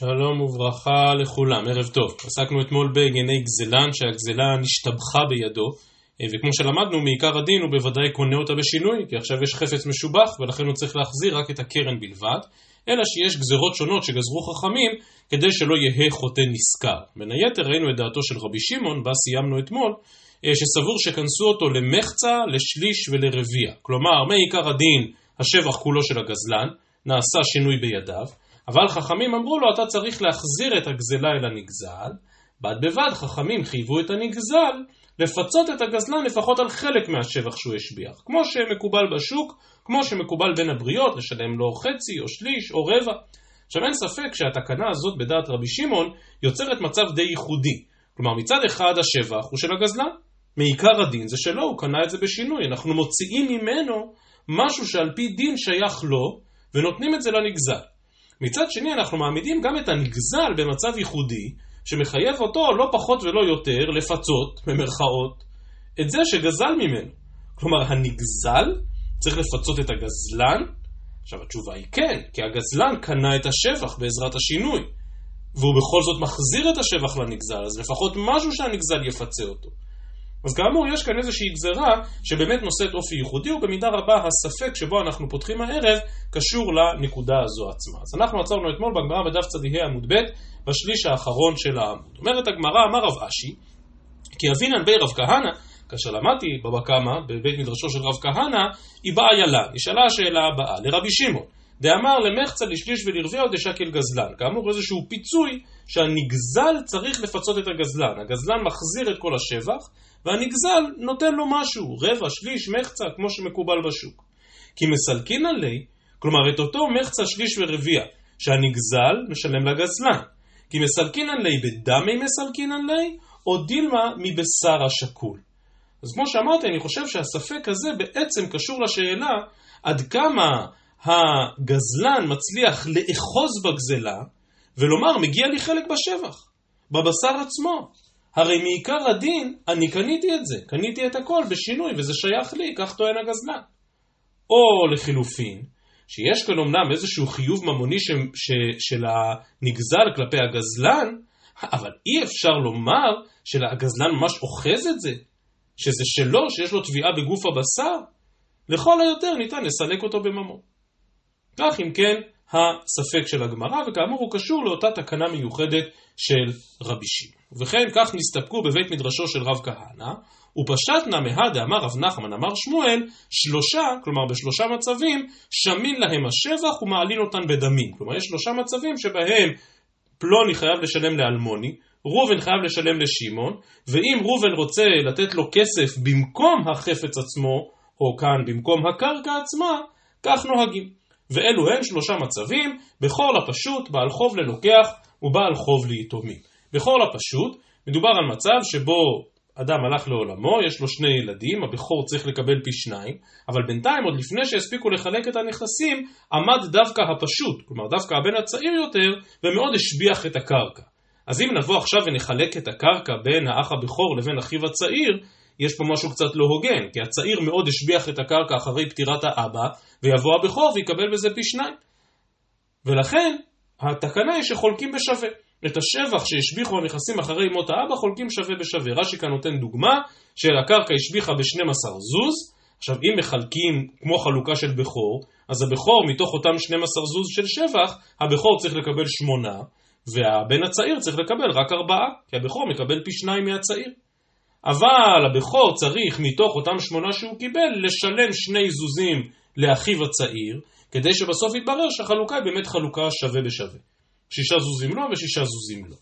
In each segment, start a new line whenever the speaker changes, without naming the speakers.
שלום וברכה לכולם, ערב טוב. עסקנו אתמול בענייני גזלן, שהגזלה נשתבחה בידו, אה, וכמו שלמדנו, מעיקר הדין הוא בוודאי קונה אותה בשינוי, כי עכשיו יש חפץ משובח, ולכן הוא צריך להחזיר רק את הקרן בלבד, אלא שיש גזרות שונות שגזרו חכמים, כדי שלא יהא חוטא נשכר. בין היתר ראינו את דעתו של רבי שמעון, בה סיימנו אתמול, אה, שסבור שכנסו אותו למחצה, לשליש ולרביע. כלומר, מעיקר הדין, השבח כולו של הגזלן, נעשה שינוי בידיו, אבל חכמים אמרו לו, אתה צריך להחזיר את הגזלה אל הנגזל, בד בבד חכמים חייבו את הנגזל לפצות את הגזלן לפחות על חלק מהשבח שהוא השביח, כמו שמקובל בשוק, כמו שמקובל בין הבריות, לשלם לו חצי או שליש או רבע. עכשיו אין ספק שהתקנה הזאת בדעת רבי שמעון יוצרת מצב די ייחודי. כלומר מצד אחד השבח הוא של הגזלן, מעיקר הדין זה שלו, הוא קנה את זה בשינוי, אנחנו מוציאים ממנו משהו שעל פי דין שייך לו ונותנים את זה לנגזל. מצד שני אנחנו מעמידים גם את הנגזל במצב ייחודי, שמחייב אותו לא פחות ולא יותר לפצות, במרכאות, את זה שגזל ממנו. כלומר, הנגזל צריך לפצות את הגזלן? עכשיו התשובה היא כן, כי הגזלן קנה את השבח בעזרת השינוי, והוא בכל זאת מחזיר את השבח לנגזל, אז לפחות משהו שהנגזל יפצה אותו. אז כאמור, יש כאן איזושהי גזרה שבאמת נושאת אופי ייחודי, ובמידה רבה הספק שבו אנחנו פותחים הערב קשור לנקודה הזו עצמה. אז אנחנו עצרנו אתמול בגמרא בדף צדיהי עמוד ב', בשליש האחרון של העמוד. אומרת הגמרא, אמר רב אשי, כי אבינן בי רב כהנא, כאשר למדתי בבא קמא, בבית מדרשו של רב כהנא, היא באה ילן, נשאלה השאלה הבאה, לרבי שמעון, דאמר למחצה לשליש ולרביע עוד דשקל גזלן. כאמור איזשהו פיצוי שהנגזל צריך לפצות את הגזלן. הגזלן מחזיר את כל השבח, והנגזל נותן לו משהו, רבע, שליש, מחצה, כמו שמקובל בשוק. כי מסלקין עלי, כלומר את אותו מחצה, שליש ורביע, שהנגזל משלם לגזלן. כי מסלקין עלי בדמי מסלקין עלי, או דילמה מבשר השקול. אז כמו שאמרתי, אני חושב שהספק הזה בעצם קשור לשאלה עד כמה הגזלן מצליח לאחוז בגזלה ולומר מגיע לי חלק בשבח, בבשר עצמו. הרי מעיקר הדין אני קניתי את זה, קניתי את הכל בשינוי וזה שייך לי, כך טוען הגזלן. או לחילופין, שיש כאן אמנם איזשהו חיוב ממוני ש, ש, של הנגזל כלפי הגזלן, אבל אי אפשר לומר שהגזלן ממש אוחז את זה, שזה שלו, שיש לו תביעה בגוף הבשר. לכל היותר ניתן לסלק אותו בממון. כך אם כן הספק של הגמרא, וכאמור הוא קשור לאותה תקנה מיוחדת של רבי שמעון. ובכן, כך נסתפקו בבית מדרשו של רב כהנא, ופשטנה מהא דאמר רב נחמן אמר שמואל, שלושה, כלומר בשלושה מצבים, שמין להם השבח ומעלין אותן בדמים. כלומר, יש שלושה מצבים שבהם פלוני חייב לשלם לאלמוני, ראובן חייב לשלם לשמעון, ואם ראובן רוצה לתת לו כסף במקום החפץ עצמו, או כאן במקום הקרקע עצמה, כך נוהגים. ואלו הם שלושה מצבים, בכור לפשוט, בעל חוב ללוקח ובעל חוב ליתומים. בכור לפשוט, מדובר על מצב שבו אדם הלך לעולמו, יש לו שני ילדים, הבכור צריך לקבל פי שניים, אבל בינתיים, עוד לפני שהספיקו לחלק את הנכסים, עמד דווקא הפשוט, כלומר דווקא הבן הצעיר יותר, ומאוד השביח את הקרקע. אז אם נבוא עכשיו ונחלק את הקרקע בין האח הבכור לבין אחיו הצעיר, יש פה משהו קצת לא הוגן, כי הצעיר מאוד השביח את הקרקע אחרי פטירת האבא, ויבוא הבכור ויקבל בזה פי שניים. ולכן, התקנה היא שחולקים בשווה. את השבח שהשביחו הנכסים אחרי מות האבא חולקים שווה בשווה. רש"י כאן נותן דוגמה של הקרקע השביחה ב-12 זוז, עכשיו אם מחלקים כמו חלוקה של בכור, אז הבכור מתוך אותם 12 זוז של שבח, הבכור צריך לקבל 8, והבן הצעיר צריך לקבל רק 4, כי הבכור מקבל פי 2 מהצעיר. אבל הבכור צריך מתוך אותם שמונה שהוא קיבל לשלם שני זוזים לאחיו הצעיר, כדי שבסוף יתברר שהחלוקה היא באמת חלוקה שווה בשווה. שישה זוזים לו ושישה זוזים לו.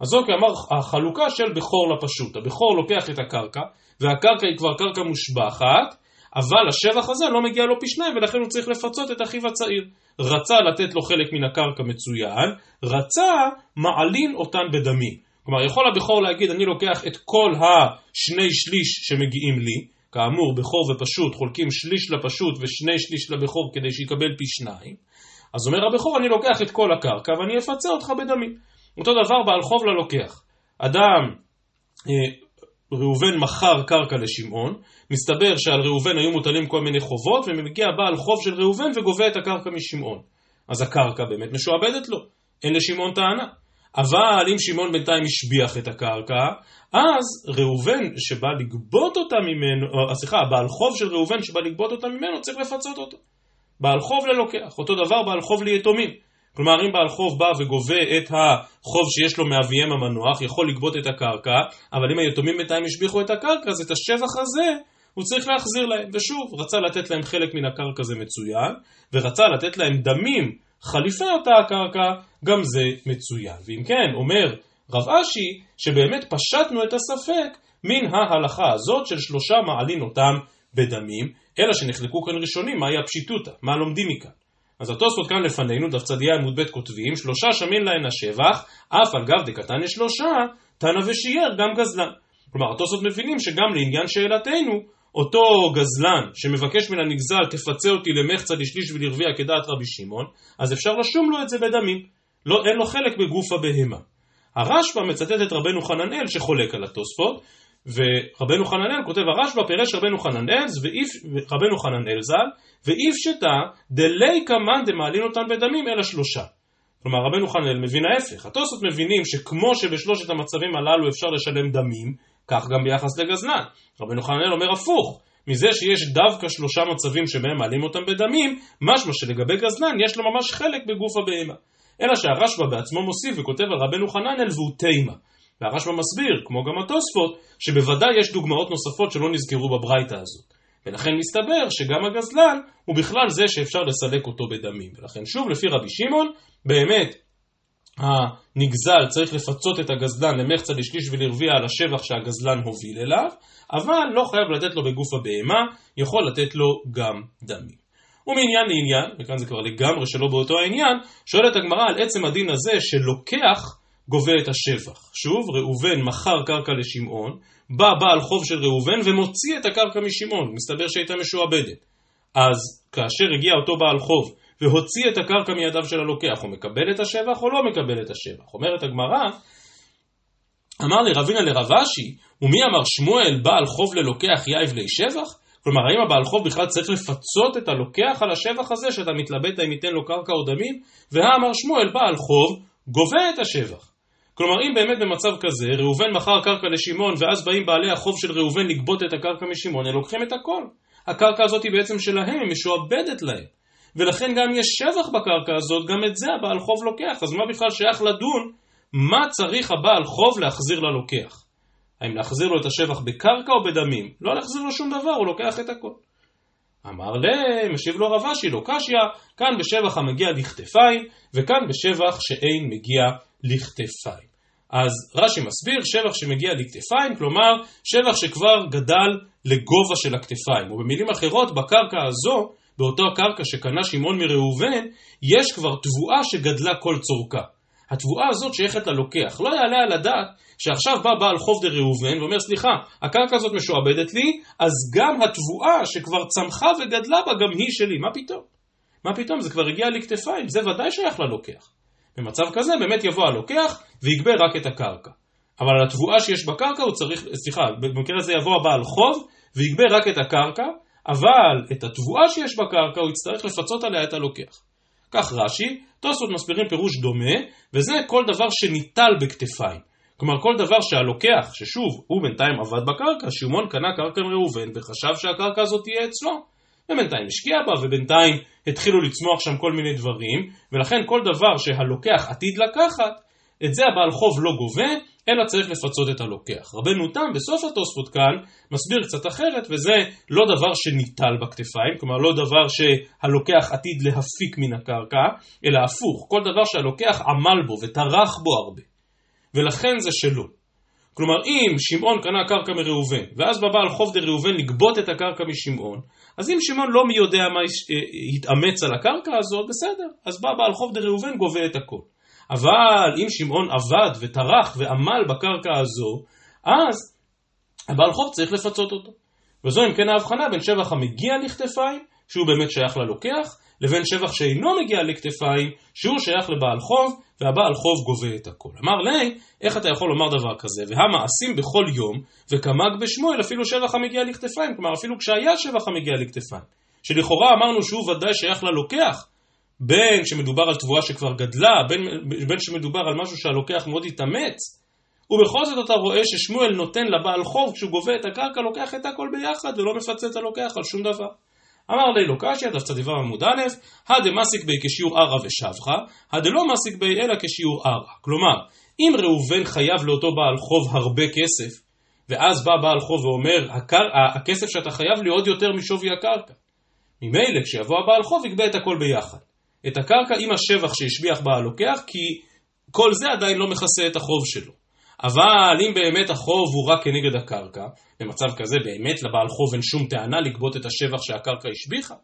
אז אוקיי, אמר החלוקה של בכור לפשוט. הבכור לוקח את הקרקע, והקרקע היא כבר קרקע מושבחת, אבל השבח הזה לא מגיע לו פי שניים, ולכן הוא צריך לפצות את אחיו הצעיר. רצה לתת לו חלק מן הקרקע מצוין, רצה מעלין אותן בדמים. כלומר, יכול הבכור להגיד, אני לוקח את כל השני שליש שמגיעים לי, כאמור, בכור ופשוט חולקים שליש לפשוט ושני שליש לבכור כדי שיקבל פי שניים, אז אומר הבכור, אני לוקח את כל הקרקע ואני אפצה אותך בדמים. אותו דבר בעל חוב ללוקח. אדם, אה, ראובן מכר קרקע לשמעון, מסתבר שעל ראובן היו מוטלים כל מיני חובות, ומגיע בעל חוב של ראובן וגובה את הקרקע משמעון. אז הקרקע באמת משועבדת לו. אין לשמעון טענה. אבל אם שמעון בינתיים השביח את הקרקע, אז ראובן שבא לגבות אותה ממנו, אה, סליחה, בעל חוב של ראובן שבא לגבות אותה ממנו צריך לפצות אותו. בעל חוב ללוקח, אותו דבר בעל חוב ליתומים. כלומר, אם בעל חוב בא וגובה את החוב שיש לו מאביהם המנוח, יכול לגבות את הקרקע, אבל אם היתומים בינתיים השביחו את הקרקע, אז את השבח הזה הוא צריך להחזיר להם. ושוב, רצה לתת להם חלק מן הקרקע זה מצוין, ורצה לתת להם דמים חליפי אותה הקרקע, גם זה מצוין. ואם כן, אומר רב אשי, שבאמת פשטנו את הספק מן ההלכה הזאת של שלושה מעלין אותם בדמים, אלא שנחלקו כאן ראשונים, מהי הפשיטותא, מה לומדים מכאן. אז התוספות כאן לפנינו, דף צדיה עמוד ב' כותבים, שלושה שמין להן השבח, אף על גב דקתני שלושה, תנא ושיער גם גזלן. כלומר, התוספות מבינים שגם לעניין שאלתנו, אותו גזלן שמבקש מן הנגזל תפצה אותי למחצה לשליש ולרביע כדעת רבי שמעון, אז אפשר לשום לו את זה בדמים. לא, אין לו חלק בגוף הבהמה. הרשב"א מצטט את רבנו חננאל שחולק על התוספות, ורבנו חננאל כותב הרשב"א פירש רבנו חננאל רבנו חננאל ז"ל ואיף שתא דלי קמן דמעלין אותן בדמים אלא שלושה. כלומר רבנו חננאל מבין ההפך. התוספות מבינים שכמו שבשלושת המצבים הללו אפשר לשלם דמים, כך גם ביחס לגזלן. רבנו חננאל אומר הפוך. מזה שיש דווקא שלושה מצבים שבהם מעלים אותם בדמים, משמע שלגבי גזלן יש לו ממש חלק בגוף הבהמה. אלא שהרשב"א בעצמו מוסיף וכותב על רבנו חננאל והוא תימה. והרשב"א מסביר, כמו גם התוספות, שבוודאי יש דוגמאות נוספות שלא נזכרו בברייתא הזאת. ולכן מסתבר שגם הגזלן הוא בכלל זה שאפשר לסלק אותו בדמים. ולכן שוב, לפי רבי שמעון, באמת הנגזל צריך לפצות את הגזלן למחצה לשליש ולרביע על השבח שהגזלן הוביל אליו, אבל לא חייב לתת לו בגוף הבהמה, יכול לתת לו גם דמים. ומעניין לעניין, וכאן זה כבר לגמרי שלא באותו העניין, שואלת הגמרא על עצם הדין הזה שלוקח גובה את השבח. שוב, ראובן מכר קרקע לשמעון, בא בעל חוב של ראובן ומוציא את הקרקע משמעון, מסתבר שהייתה משועבדת. אז כאשר הגיע אותו בעל חוב והוציא את הקרקע מידיו של הלוקח, הוא מקבל את השבח או לא מקבל את השבח? אומרת הגמרא, אמר לרבינה לרב אשי, ומי אמר שמואל בעל חוב ללוקח יאיב לי שבח? כלומר, האם הבעל חוב בכלל צריך לפצות את הלוקח על השבח הזה שאתה מתלבט האם ייתן לו קרקע או דמים? והאמר שמואל בעל חוב גובה את השבח. כלומר, אם באמת במצב כזה, ראובן מכר קרקע לשמעון, ואז באים בעלי החוב של ראובן לגבות את הקרקע משמעון, הם לוקחים את הכל. הקרקע הזאת היא בעצם שלהם, היא משועבדת להם. ולכן גם יש שבח בקרקע הזאת, גם את זה הבעל חוב לוקח. אז מה בכלל שייך לדון מה צריך הבעל חוב להחזיר ללוקח? האם להחזיר לו את השבח בקרקע או בדמים? לא להחזיר לו שום דבר, הוא לוקח את הכל. אמר לה, משיב לו רב אשי, לא קשיא, כאן בשבח המגיע לכתפיים, וכאן בשבח שאין מגיע לכתפיים. אז רש"י מסביר שבח שמגיע לכתפיים, כלומר שבח שכבר גדל לגובה של הכתפיים, ובמילים אחרות בקרקע הזו, באותו הקרקע שקנה שמעון מראובן, יש כבר תבואה שגדלה כל צורכה. התבואה הזאת שייכת ללוקח. לא יעלה על הדעת שעכשיו בא בעל חוב דראובן ואומר סליחה, הקרקע הזאת משועבדת לי, אז גם התבואה שכבר צמחה וגדלה בה גם היא שלי. מה פתאום? מה פתאום? זה כבר הגיע לכתפיים, זה ודאי שייך ללוקח. במצב כזה באמת יבוא הלוקח ויגבה רק את הקרקע. אבל על התבואה שיש בקרקע הוא צריך, סליחה, במקרה הזה יבוא הבעל חוב ויגבה רק את הקרקע, אבל את התבואה שיש בקרקע הוא יצטרך לפצות עליה את הלוקח. כך רש"י, תוספות מסבירים פירוש דומה, וזה כל דבר שניטל בכתפיים. כלומר כל דבר שהלוקח, ששוב, הוא בינתיים עבד בקרקע, שמעון קנה קרקע מראובן וחשב שהקרקע הזאת תהיה אצלו. ובינתיים השקיע בה, ובינתיים התחילו לצמוח שם כל מיני דברים, ולכן כל דבר שהלוקח עתיד לקחת, את זה הבעל חוב לא גובה, אלא צריך לפצות את הלוקח. רבנו תם בסוף התוספות כאן מסביר קצת אחרת, וזה לא דבר שניטל בכתפיים, כלומר לא דבר שהלוקח עתיד להפיק מן הקרקע, אלא הפוך, כל דבר שהלוקח עמל בו וטרח בו הרבה. ולכן זה שלו. כלומר אם שמעון קנה קרקע מראובן, ואז בא בעל חוב דראובן לגבות את הקרקע משמעון, אז אם שמעון לא מי יודע מה התאמץ על הקרקע הזאת, בסדר, אז בא בעל חוב דראובן גובה את הכל. אבל אם שמעון עבד וטרח ועמל בקרקע הזו, אז הבעל חוב צריך לפצות אותו. וזו אם כן ההבחנה בין שבח המגיע לכתפיים, שהוא באמת שייך ללוקח, לבין שבח שאינו מגיע לכתפיים, שהוא שייך לבעל חוב, והבעל חוב גובה את הכל. אמר לי, איך אתה יכול לומר דבר כזה? והמעשים בכל יום, וקמג בשמואל אפילו שבח המגיע לכתפיים, כלומר אפילו כשהיה שבח המגיע לכתפיים, שלכאורה אמרנו שהוא ודאי שייך ללוקח, בין שמדובר על תבואה שכבר גדלה, בין, בין שמדובר על משהו שהלוקח מאוד התאמץ, ובכל זאת אתה רואה ששמואל נותן לבעל חוב, כשהוא גובה את הקרקע, לוקח את הכל ביחד ולא מפצה את הלוקח על שום דבר. אמר לי לא קשיא, דף צדיו עמוד א', הדמסיק בי כשיעור ערא ושבחה, הדלא מסיק בי אלא כשיעור ערא. כלומר, אם ראובן חייב לאותו בעל חוב הרבה כסף, ואז בא בעל חוב ואומר, הקר... הכסף שאתה חייב לי עוד יותר משווי הקרקע. ממילא כשיבוא הבעל חוב יגבה את הכל ביחד. את הקרקע עם השבח שהשביח בעל לוקח, כי כל זה עדיין לא מכסה את החוב שלו. אבל אם באמת החוב הוא רק כנגד הקרקע, במצב כזה באמת לבעל חוב אין שום טענה לגבות את השבח שהקרקע השביחה,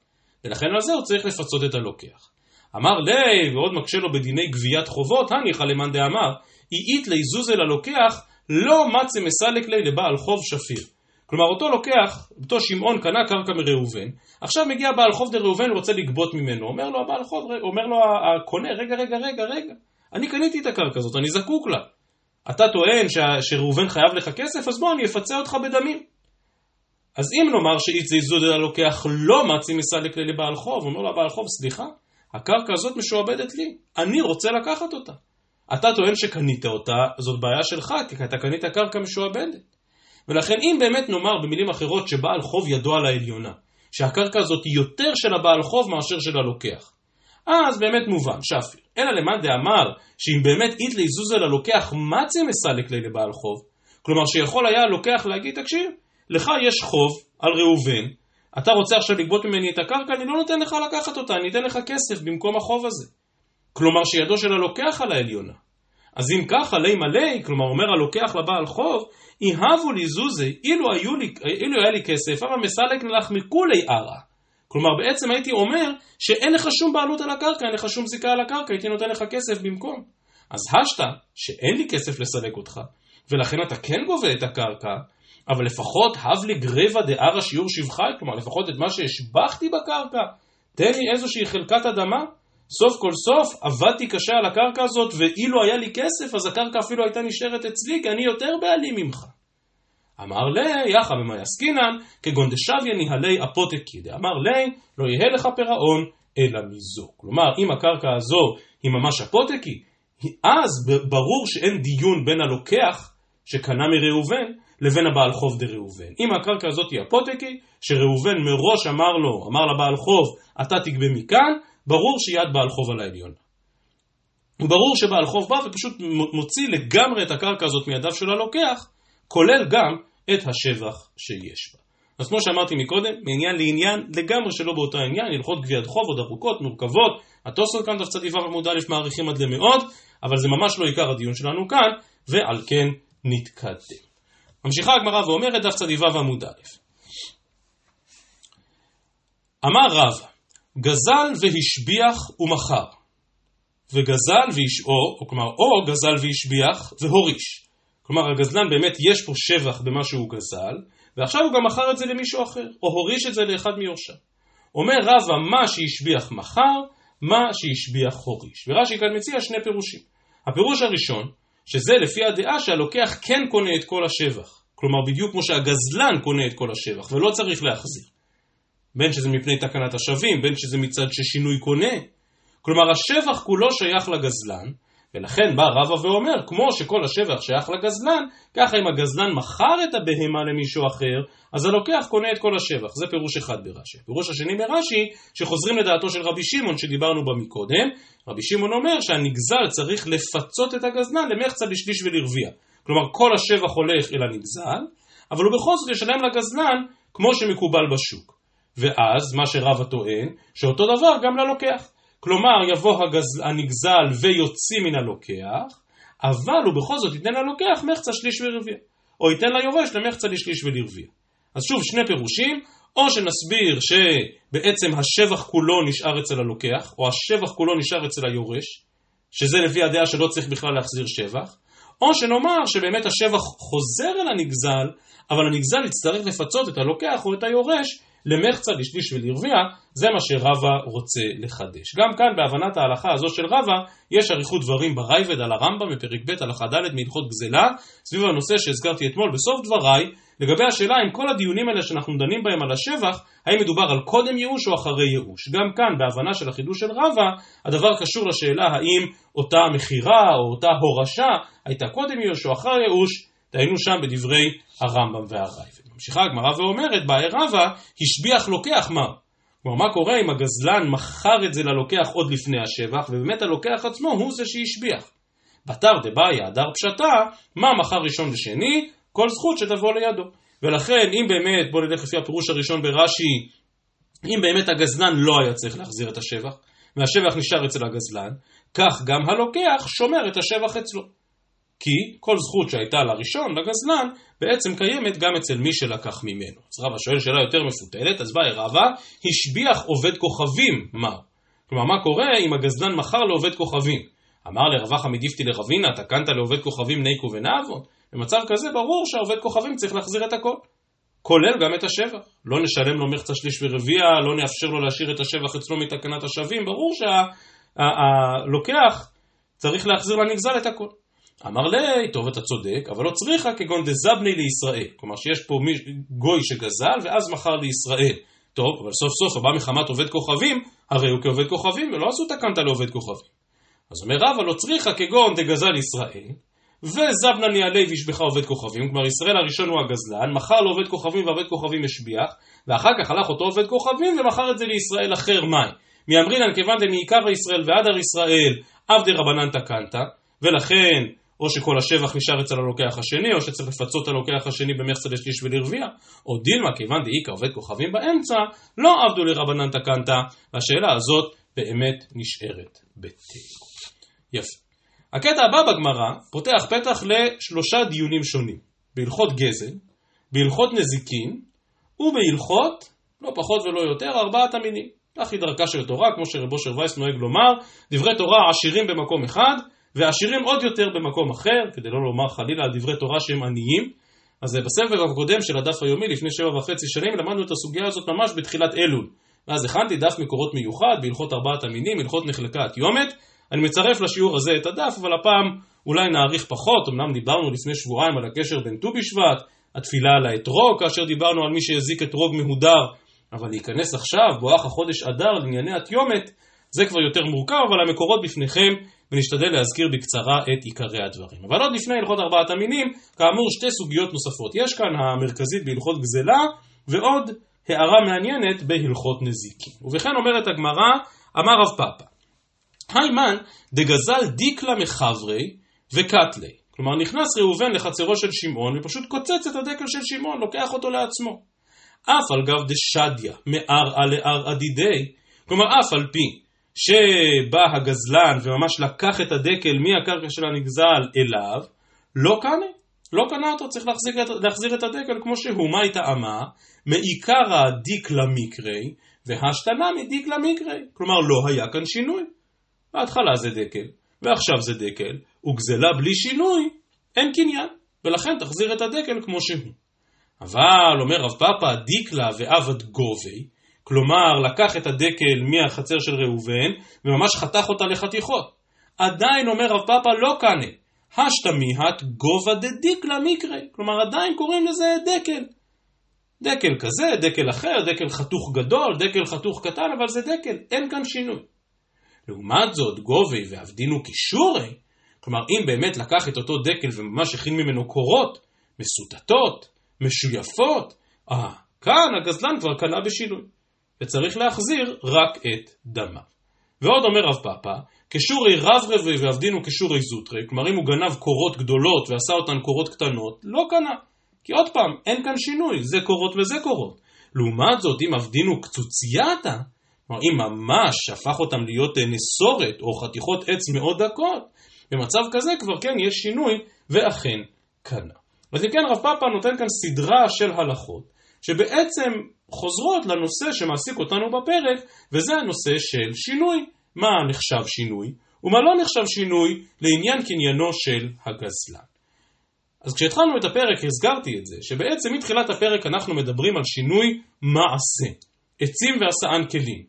ולכן על זה הוא צריך לפצות את הלוקח. אמר לי, ועוד מקשה לו בדיני גביית חובות, הניחא למאן דאמר, אית לי זוזה ללוקח, לא מצה מסלק לי לבעל חוב שפיר. כלומר אותו לוקח, אותו שמעון קנה קרקע מראובן, עכשיו מגיע בעל חוב דראובן ורוצה לגבות ממנו, אומר לו הבעל חוב, אומר לו הקונה, רגע רגע רגע רגע, אני קניתי את הקרקע הזאת, אני זקוק לה. אתה טוען שראובן חייב לך כסף, אז בוא אני אפצה אותך בדמים. אז אם נאמר שאיץ זיזוד הלוקח לא מצי מסלק לי לבעל חוב, אומר לו הבעל חוב, סליחה, הקרקע הזאת משועבדת לי, אני רוצה לקחת אותה. אתה טוען שקנית אותה, זאת בעיה שלך, כי אתה קנית קרקע משועבדת. ולכן אם באמת נאמר במילים אחרות שבעל חוב ידו על העליונה, שהקרקע הזאת היא יותר של הבעל חוב מאשר של הלוקח, אז באמת מובן, שפיר. אלא למאן דאמר, שאם באמת איתלי זוזה ללוקח, מצי מסלק לי לבעל חוב? כלומר שיכול היה הלוקח להגיד, תקשיב, לך יש חוב על ראובן, אתה רוצה עכשיו לגבות ממני את הקרקע, אני לא נותן לך לקחת אותה, אני אתן לך כסף במקום החוב הזה. כלומר שידו של הלוקח על העליונה. אז אם ככה, לי מלא, כלומר אומר הלוקח לבעל חוב, יהבו לי זוזי, אילו, לי, אילו היה לי כסף, אבל מסלק נלך מכולי ערא. כלומר בעצם הייתי אומר שאין לך שום בעלות על הקרקע, אין לך שום זיקה על הקרקע, הייתי נותן לך כסף במקום. אז השתא שאין לי כסף לסלק אותך, ולכן אתה כן גובה את הקרקע, אבל לפחות הב לי גרבא דערא שיעור שבחי, כלומר לפחות את מה שהשבחתי בקרקע, תן לי איזושהי חלקת אדמה. סוף כל סוף עבדתי קשה על הקרקע הזאת, ואילו היה לי כסף, אז הקרקע אפילו הייתה נשארת אצלי, כי אני יותר בעלים ממך. אמר לי, יחא במאי עסקינן, כגון דשביה ניהלי אפותקי. דאמר לי, לא יהא לך פירעון, אלא מזו. כלומר, אם הקרקע הזו היא ממש אפותקי, אז ברור שאין דיון בין הלוקח שקנה מראובן לבין הבעל חוב דראובן. אם הקרקע הזאת היא אפותקי, שראובן מראש אמר לו, אמר לבעל חוב, אתה תגבה מכאן, ברור שיד בעל חוב על העליון. וברור שבעל חוב בא ופשוט מוציא לגמרי את הקרקע הזאת מידיו של הלוקח, כולל גם את השבח שיש בה. אז כמו שאמרתי מקודם, מעניין לעניין לגמרי שלא באותו עניין, הלכות גביית חוב עוד ארוכות, מורכבות, התוספות כאן דף צדיו עמוד א' מעריכים עד למאוד, אבל זה ממש לא עיקר הדיון שלנו כאן, ועל כן נתקדם. ממשיכה הגמרא ואומרת דף צדיו עמוד א'. אמר רב, גזל והשביח ומכר, וגזל והשאו, או כלומר או גזל והשביח והוריש. כלומר הגזלן באמת יש פה שבח במה שהוא גזל, ועכשיו הוא גם מכר את זה למישהו אחר, או הוריש את זה לאחד מיורשיו. אומר רבא מה שהשביח מכר, מה שהשביח הוריש. ורש"י כאן מציע שני פירושים. הפירוש הראשון, שזה לפי הדעה שהלוקח כן קונה את כל השבח. כלומר בדיוק כמו שהגזלן קונה את כל השבח, ולא צריך להחזיר. בין שזה מפני תקנת השבים, בין שזה מצד ששינוי קונה. כלומר השבח כולו שייך לגזלן, ולכן בא רבא ואומר, כמו שכל השבח שייך לגזלן, ככה אם הגזלן מכר את הבהמה למישהו אחר, אז הלוקח קונה את כל השבח. זה פירוש אחד ברש"י. פירוש השני ברש"י, שחוזרים לדעתו של רבי שמעון שדיברנו בה מקודם, רבי שמעון אומר שהנגזל צריך לפצות את הגזלן למחצה בשליש ולרביע. כלומר כל השבח הולך אל הנגזל, אבל הוא בכל זאת ישלם לגזלן כמו שמקובל בשוק. ואז מה שרבא טוען, שאותו דבר גם ללוקח. כלומר יבוא הגז... הנגזל ויוציא מן הלוקח, אבל הוא בכל זאת ייתן ללוקח מחצה שליש ורביע, או ייתן ליורש למחצה לשליש ולרביע. אז שוב שני פירושים, או שנסביר שבעצם השבח כולו נשאר אצל הלוקח, או השבח כולו נשאר אצל היורש, שזה לפי הדעה שלא צריך בכלל להחזיר שבח, או שנאמר שבאמת השבח חוזר אל הנגזל, אבל הנגזל יצטרך לפצות את הלוקח או את היורש למחצה, לשליש ולרביע, זה מה שרבא רוצה לחדש. גם כאן בהבנת ההלכה הזו של רבא, יש אריכות דברים בראב"ד על הרמב"ם בפרק ב' הלכה ד' מהלכות גזלה, סביב הנושא שהזכרתי אתמול בסוף דבריי, לגבי השאלה אם כל הדיונים האלה שאנחנו דנים בהם על השבח, האם מדובר על קודם ייאוש או אחרי ייאוש. גם כאן, בהבנה של החידוש של רבא, הדבר קשור לשאלה האם אותה מכירה או אותה הורשה הייתה קודם ייאוש או אחרי ייאוש, דהיינו שם בדברי הרמב"ם והרייבד. ממשיכה הגמרא ואומרת, באי רבא, השביח לוקח מה? כלומר, מה קורה אם הגזלן מכר את זה ללוקח עוד לפני השבח, ובאמת הלוקח עצמו הוא זה שהשביח. בתר דבעיה הדר פשטה, מה מכר ראשון ושני? כל זכות שתבוא לידו. ולכן, אם באמת, בואו נלך לפי הפירוש הראשון ברש"י, אם באמת הגזלן לא היה צריך להחזיר את השבח, והשבח נשאר אצל הגזלן, כך גם הלוקח שומר את השבח אצלו. כי כל זכות שהייתה לראשון, לגזלן, בעצם קיימת גם אצל מי שלקח ממנו. אז רבא שואל שאלה יותר מפותלת, אז באי רבא, השביח עובד כוכבים, מה? כלומר, מה קורה אם הגזלן מכר לעובד כוכבים? אמר לרווח מדיפתי לרבינה, תקנת לעובד כוכבים ניקו ונאבו? במצב כזה ברור שהעובד כוכבים צריך להחזיר את הכל. כולל גם את השבח. לא נשלם לו מחצה שליש ורביע, לא נאפשר לו להשאיר את השבח אצלו מתקנת השבים, ברור שהלוקח צריך להחזיר לנגזל את הכל. אמר לי, טוב אתה צודק, אבל לא צריכה כגון דזבני לישראל. כלומר שיש פה גוי שגזל ואז מכר לישראל. טוב, אבל סוף סוף הבא מחמת עובד כוכבים, הרי הוא כעובד כוכבים ולא עשו תקנת לעובד כוכבים. אז אומר רבא לא צריכה כגון דגזל ישראל, וזבנני עלי וישבחה עובד כוכבים, כלומר ישראל הראשון הוא הגזלן, מכר לו עובד כוכבים ועובד כוכבים השביח, ואחר כך הלך אותו עובד כוכבים ומכר את זה לישראל אחר מאי. מאמרינן כיוון דמעיקר ישראל ועד הר ישראל עבדי רבנן תקנת, ולכן או שכל השבח נשאר אצל הלוקח השני, או שצריך לפצות הלוקח השני במחצה לשליש ולרביע, או דילמה, כיוון דאיכא עובד כוכבים באמצע, לא עבדו לרבנן תקנת, והשאלה הזאת באמת נשארת בתיקו. יפה. הקטע הבא בגמרא פותח פתח לשלושה דיונים שונים, בהלכות גזל, בהלכות נזיקין, ובהלכות, לא פחות ולא יותר, ארבעת המינים. כך היא דרכה של תורה, כמו שרבו של וייס נוהג לומר, דברי תורה עשירים במקום אחד, ועשירים עוד יותר במקום אחר, כדי לא לומר חלילה על דברי תורה שהם עניים. אז בסבב הקודם של הדף היומי, לפני שבע וחצי שנים, למדנו את הסוגיה הזאת ממש בתחילת אלול. ואז הכנתי דף מקורות מיוחד בהלכות ארבעת המינים, הלכות נחלקה התיומת. אני מצרף לשיעור הזה את הדף, אבל הפעם אולי נאריך פחות, אמנם דיברנו לפני שבועיים על הקשר בין ט"ו בשבט, התפילה על האתרוג, כאשר דיברנו על מי שהזיק אתרוג מהודר, אבל להיכנס עכשיו, בואך החודש אדר, לענייני התיומת, זה כבר יותר מורכב, אבל המקורות בפניכם, ונשתדל להזכיר בקצרה את עיקרי הדברים. אבל עוד לפני הלכות ארבעת המינים, כאמור שתי סוגיות נוספות. יש כאן המרכזית בהלכות גזלה, ועוד הערה מעניינת בהלכות נזיקים. ובכן אומרת הגמרא, אמר רב פאפא, היימן דגזל דיקלה מחברי וקטלי. כלומר נכנס ראובן לחצרו של שמעון ופשוט קוצץ את הדקל של שמעון, לוקח אותו לעצמו. אף על גב דשדיה, מערעה לערעה דידי, כלומר אף על פי שבא הגזלן וממש לקח את הדקל מהקרקע של הנגזל אליו, לא קנה, לא קנה אותו, צריך להחזיר, להחזיר את הדקל כמו שהוא, מה הייתה אמה? מעיקרא דיקלה מקרי, והשתנה מדיקלה מקרי, כלומר לא היה כאן שינוי. בהתחלה זה דקל, ועכשיו זה דקל, וגזלה בלי שינוי, אין קניין, ולכן תחזיר את הדקל כמו שהוא. אבל, אומר רב פאפא, דיקלה ועבד גובי, כלומר לקח את הדקל מהחצר של ראובן וממש חתך אותה לחתיכות. עדיין אומר רב פאפא לא קנה, השתמיהת גובה דדיקלה מקרה, כלומר עדיין קוראים לזה דקל. דקל כזה, דקל אחר, דקל חתוך גדול, דקל חתוך קטן, אבל זה דקל, אין כאן שינוי. לעומת זאת, גובי ועבדינו קישורי, כלומר אם באמת לקח את אותו דקל וממש הכין ממנו קורות, מסוטטות, משויפות, אה, כאן הגזלן כבר קנה בשינוי. וצריך להחזיר רק את דמיו. ועוד אומר רב פאפא, כשורי רב רבי ועבדינו כשורי זוטרי, כלומר אם הוא גנב קורות גדולות ועשה אותן קורות קטנות, לא קנה. כי עוד פעם, אין כאן שינוי, זה קורות וזה קורות. לעומת זאת, אם עבדינו קצוצייתה, כלומר אם ממש הפך אותם להיות נסורת או חתיכות עץ מאוד דקות, במצב כזה כבר כן יש שינוי, ואכן קנה. אז אם כן רב פאפא נותן כאן סדרה של הלכות, שבעצם חוזרות לנושא שמעסיק אותנו בפרק, וזה הנושא של שינוי. מה נחשב שינוי, ומה לא נחשב שינוי לעניין קניינו של הגזלן. אז כשהתחלנו את הפרק הזכרתי את זה, שבעצם מתחילת הפרק אנחנו מדברים על שינוי מעשה, עצים והסען כלים,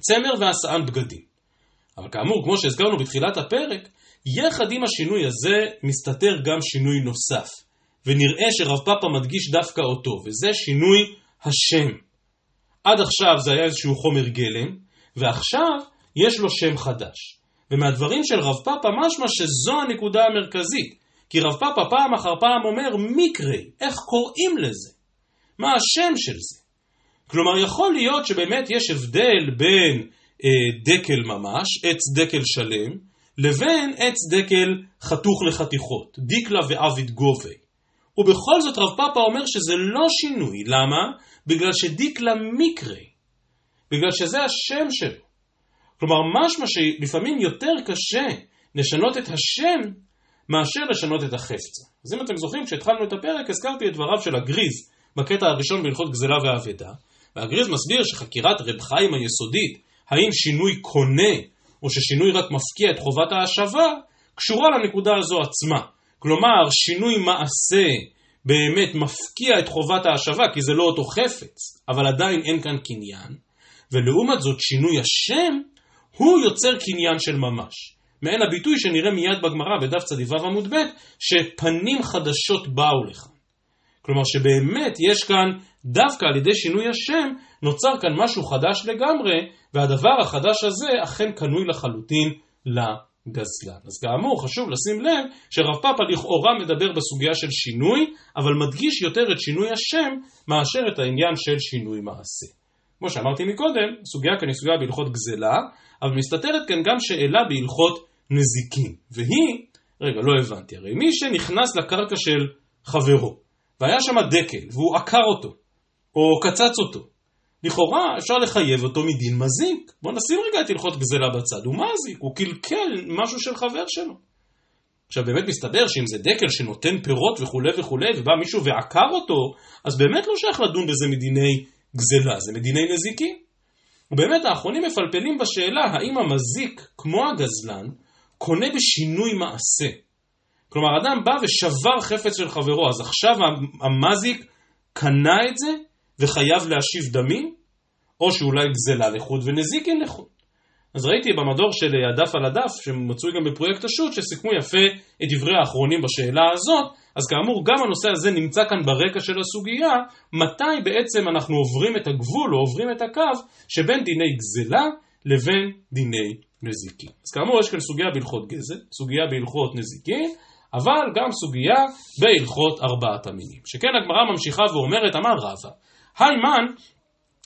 צמר והסען בגדים. אבל כאמור, כמו שהזכרנו בתחילת הפרק, יחד עם השינוי הזה מסתתר גם שינוי נוסף, ונראה שרב פאפה מדגיש דווקא אותו, וזה שינוי השם. עד עכשיו זה היה איזשהו חומר גלם, ועכשיו יש לו שם חדש. ומהדברים של רב פאפה משמע שזו הנקודה המרכזית. כי רב פאפה פעם אחר פעם אומר מקרי, איך קוראים לזה? מה השם של זה? כלומר, יכול להיות שבאמת יש הבדל בין אה, דקל ממש, עץ דקל שלם, לבין עץ דקל חתוך לחתיכות, דיקלה ועביד גובי. ובכל זאת רב פאפה אומר שזה לא שינוי, למה? בגלל שדיקלה מקרי, בגלל שזה השם שלו. כלומר, משמע שלפעמים יותר קשה לשנות את השם מאשר לשנות את החפצה. אז אם אתם זוכרים, כשהתחלנו את הפרק, הזכרתי את דבריו של הגריז בקטע הראשון בהלכות גזלה ואבדה, והגריז מסביר שחקירת רב חיים היסודית, האם שינוי קונה, או ששינוי רק מפקיע את חובת ההשבה, קשורה לנקודה הזו עצמה. כלומר, שינוי מעשה באמת מפקיע את חובת ההשבה, כי זה לא אותו חפץ, אבל עדיין אין כאן קניין, ולעומת זאת שינוי השם, הוא יוצר קניין של ממש. מעין הביטוי שנראה מיד בגמרא בדף צדיו עמוד ב', שפנים חדשות באו לך. כלומר שבאמת יש כאן, דווקא על ידי שינוי השם, נוצר כאן משהו חדש לגמרי, והדבר החדש הזה אכן קנוי לחלוטין לגזלן. אז כאמור, חשוב לשים לב שרב פאפה לכאורה מדבר בסוגיה של שינוי, אבל מדגיש יותר את שינוי השם מאשר את העניין של שינוי מעשה. כמו שאמרתי מקודם, סוגיה כאן היא סוגיה בהלכות גזלה, אבל מסתתרת כאן גם שאלה בהלכות נזיקין, והיא, רגע, לא הבנתי, הרי מי שנכנס לקרקע של חברו, והיה שם דקל, והוא עקר אותו, או קצץ אותו, לכאורה אפשר לחייב אותו מדין מזיק. בואו נשים רגע את הלכות גזלה בצד, הוא מזיק, הוא קלקל משהו של חבר שלו. עכשיו באמת מסתבר שאם זה דקל שנותן פירות וכולי וכולי, ובא מישהו ועקר אותו, אז באמת לא שייך לדון בזה מדיני גזלה, זה מדיני נזיקים. ובאמת האחרונים מפלפלים בשאלה האם המזיק, כמו הגזלן, קונה בשינוי מעשה. כלומר, אדם בא ושבר חפץ של חברו, אז עכשיו המזיק קנה את זה וחייב להשיב דמים, או שאולי גזלה לחוד ונזיקין לחוד. אז ראיתי במדור של הדף על הדף, שמצוי גם בפרויקט השו"ת, שסיכמו יפה את דברי האחרונים בשאלה הזאת, אז כאמור גם הנושא הזה נמצא כאן ברקע של הסוגיה, מתי בעצם אנחנו עוברים את הגבול או עוברים את הקו שבין דיני גזלה לבין דיני נזיקין. אז כאמור יש כאן סוגיה בהלכות גזל, סוגיה בהלכות נזיקין, אבל גם סוגיה בהלכות ארבעת המינים. שכן הגמרא ממשיכה ואומרת, אמר רבא, היימן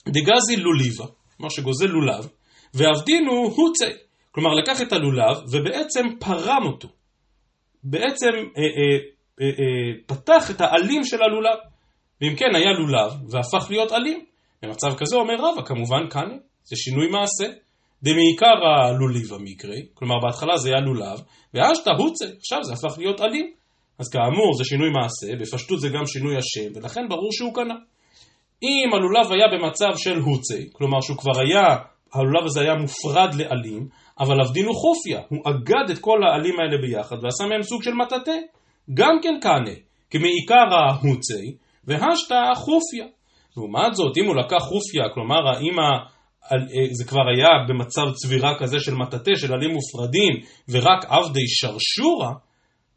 דגזי לוליבה, כלומר שגוזל לולב, ועבדינו הוצא, כלומר לקח את הלולב ובעצם פרם אותו. בעצם אה, אה, אה, אה, פתח את העלים של הלולב. ואם כן היה לולב והפך להיות עלים. במצב כזה אומר רבא, כמובן כאן זה שינוי מעשה. דמעיקר הלוליב המקרי, כלומר בהתחלה זה היה לולב, ואשתא הוצא, עכשיו זה הפך להיות עלים. אז כאמור זה שינוי מעשה, בפשטות זה גם שינוי השם, ולכן ברור שהוא קנה. אם הלולב היה במצב של הוצי, כלומר שהוא כבר היה, הלולב הזה היה מופרד לעלים, אבל עבדינו חופיה, הוא אגד את כל העלים האלה ביחד ועשה מהם סוג של מטאטא, גם כן קנה, כמעיקר ההוצי, והשתא חופיה. לעומת זאת, אם הוא לקח חופיה, כלומר האם אה, זה כבר היה במצב צבירה כזה של מטאטא, של עלים מופרדים, ורק עבדי שרשורה,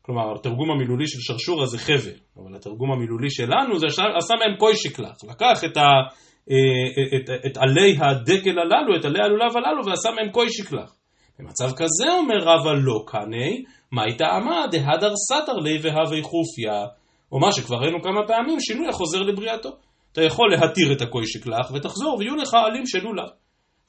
כלומר התרגום המילולי של שרשורה זה חבל, אבל התרגום המילולי שלנו זה עשה מהם קוי שקלח, לקח את, ה, אה, את, את עלי הדקל הללו, את עלי הלולב הללו, ועשה מהם קוי שקלח. במצב כזה אומר רבא לא קני, מה הייתה אמה דהדר סתר לי והווי חופיה, או מה שכבר ראינו כמה פעמים, שינוי החוזר לבריאתו. אתה יכול להתיר את הקוי שקלח ותחזור ויהיו לך עלים של לולב.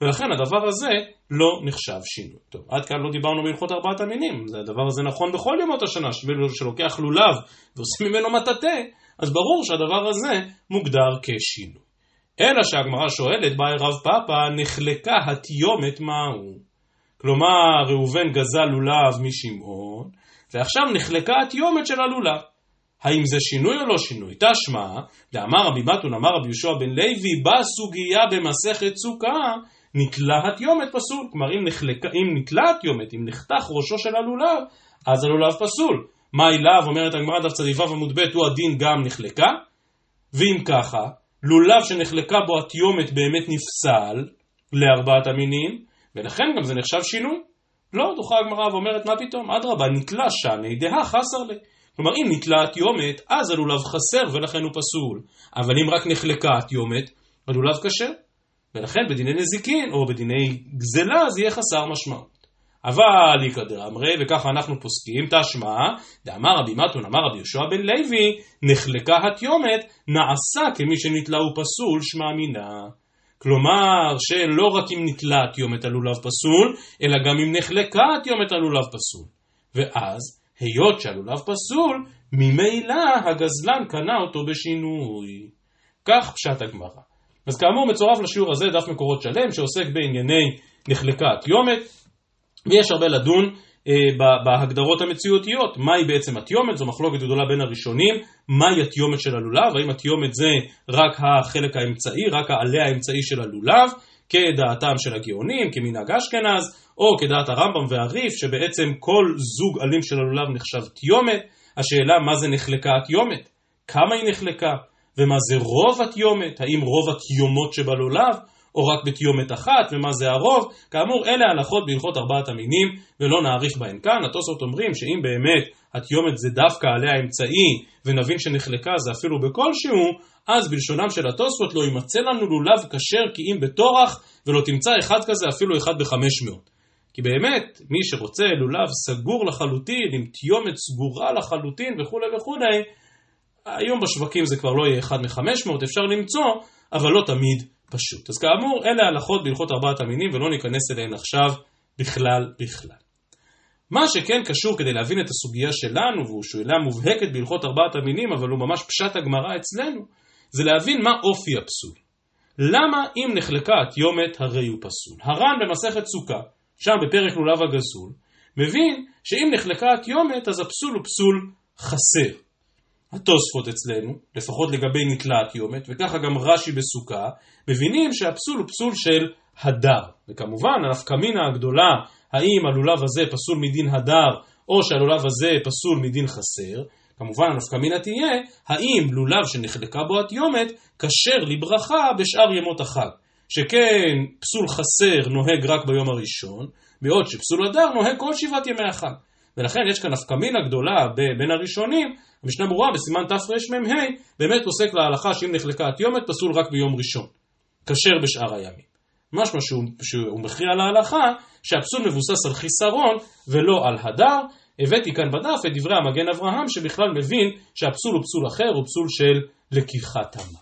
ולכן הדבר הזה לא נחשב שינוי. טוב, עד כאן לא דיברנו בהלכות ארבעת המינים, הדבר הזה נכון בכל ימות השנה, שלוקח לולב ועושים ממנו מטאטא, אז ברור שהדבר הזה מוגדר כשינוי. אלא שהגמרא שואלת, באי רב פאפא, נחלקה התיומת מהו? כלומר, ראובן גזל לולב משמעון, ועכשיו נחלקה התיומת של הלולב. האם זה שינוי או לא שינוי? תשמע, דאמר רבי מתון אמר רבי יהושע בן לוי, בסוגיה במסכת סוכה, נתלה התיומת פסול. כלומר, אם, נחלק, אם נתלה התיומת, אם נחתך ראשו של הלולב, אז הלולב פסול. מה אליו, אומרת הגמרא דף צדיו עמוד ב', הוא הדין גם נחלקה? ואם ככה, לולב שנחלקה בו התיומת באמת נפסל לארבעת המינים, ולכן גם זה נחשב שינוי. לא, דוחה הגמרא ואומרת, מה פתאום? אדרבה, נתלה שני דהה חסר לי. כלומר, אם נתלה התיומת, אז הלולב חסר ולכן הוא פסול. אבל אם רק נחלקה התיומת, הלולב כשר. ולכן בדיני נזיקין או בדיני גזלה זה יהיה חסר משמעות. אבל איכא דאמרי, וככה אנחנו פוסקים, תשמע, דאמר רבי מתון, אמר רבי יהושע בן לוי, נחלקה התיומת, נעשה כמי שנתלה הוא פסול, שמע מינה. כלומר, שלא רק אם נתלה התיומת הלולב פסול, אלא גם אם נחלקה התיומת הלולב פסול. ואז, היות שהלולב פסול, ממילא הגזלן קנה אותו בשינוי. כך פשט הגמרא. אז כאמור מצורף לשיעור הזה דף מקורות שלם שעוסק בענייני נחלקה התיומת, ויש הרבה לדון אה, בהגדרות המציאותיות, מהי בעצם התיומת, זו מחלוקת גדולה בין הראשונים, מהי התיומת של הלולב, האם התיומת זה רק החלק האמצעי, רק העלה האמצעי של הלולב, כדעתם של הגאונים, כמנהג אשכנז, או כדעת הרמב"ם והריף, שבעצם כל זוג עלים של הלולב נחשב תיומת, השאלה מה זה נחלקה התיומת, כמה היא נחלקה, ומה זה רוב התיומת, האם רוב התיומות שבלולב, או רק בתיומת אחת, ומה זה הרוב. כאמור, אלה הלכות בהלכות ארבעת המינים, ולא נאריך בהן כאן. התוספות אומרים שאם באמת התיומת זה דווקא עליה האמצעי, ונבין שנחלקה זה אפילו בכלשהו, אז בלשונם של התוספות לא יימצא לנו לולב כשר כי אם בטורח, ולא תמצא אחד כזה אפילו אחד בחמש מאות. כי באמת, מי שרוצה לולב סגור לחלוטין, עם תיומת סגורה לחלוטין וכולי וכולי, היום בשווקים זה כבר לא יהיה אחד מחמש מאות, אפשר למצוא, אבל לא תמיד פשוט. אז כאמור, אלה ההלכות בהלכות ארבעת המינים ולא ניכנס אליהן עכשיו בכלל בכלל. מה שכן קשור כדי להבין את הסוגיה שלנו, והוא שאלה מובהקת בהלכות ארבעת המינים, אבל הוא ממש פשט הגמרא אצלנו, זה להבין מה אופי הפסול. למה אם נחלקה התיומת הרי הוא פסול? הר"ן במסכת סוכה, שם בפרק לולב הגזול, מבין שאם נחלקה התיומת אז הפסול הוא פסול חסר. התוספות אצלנו, לפחות לגבי נתלת יומת, וככה גם רש"י בסוכה, מבינים שהפסול הוא פסול של הדר. וכמובן, הנפקמינה הגדולה, האם הלולב הזה פסול מדין הדר, או שהלולב הזה פסול מדין חסר, כמובן הנפקמינה תהיה, האם לולב שנחלקה בו התיומת, כשר לברכה בשאר ימות החג. שכן פסול חסר נוהג רק ביום הראשון, בעוד שפסול הדר נוהג כל שבעת ימי החג. ולכן יש כאן נפקמינה גדולה בין הראשונים, המשנה ברורה בסימן תרמ"ה באמת פוסק להלכה שאם נחלקה התיומת פסול רק ביום ראשון, כשר בשאר הימים. משמע שהוא, שהוא מכריע להלכה שהפסול מבוסס על חיסרון ולא על הדר. הבאתי כאן בדף את דברי המגן אברהם שבכלל מבין שהפסול הוא פסול אחר, הוא פסול של לקיחת המה.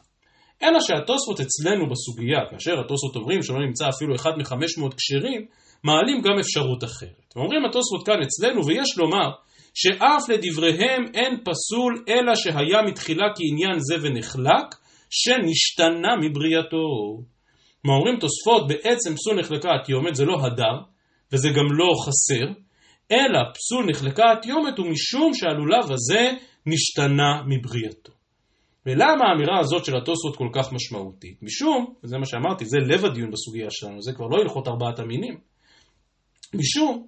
אלא שהתוספות אצלנו בסוגיה, כאשר התוספות אומרים שלא נמצא אפילו אחד מחמש מאות כשרים, מעלים גם אפשרות אחרת. אומרים התוספות כאן אצלנו, ויש לומר שאף לדבריהם אין פסול אלא שהיה מתחילה כעניין זה ונחלק, שנשתנה מבריאתו. מה אומרים תוספות, בעצם פסול נחלקה התיומת זה לא הדר, וזה גם לא חסר, אלא פסול נחלקה התיומת הוא משום שהלולב הזה נשתנה מבריאתו. ולמה האמירה הזאת של התוספות כל כך משמעותית? משום, וזה מה שאמרתי, זה לב הדיון בסוגיה שלנו, זה כבר לא הלכות ארבעת המינים. משום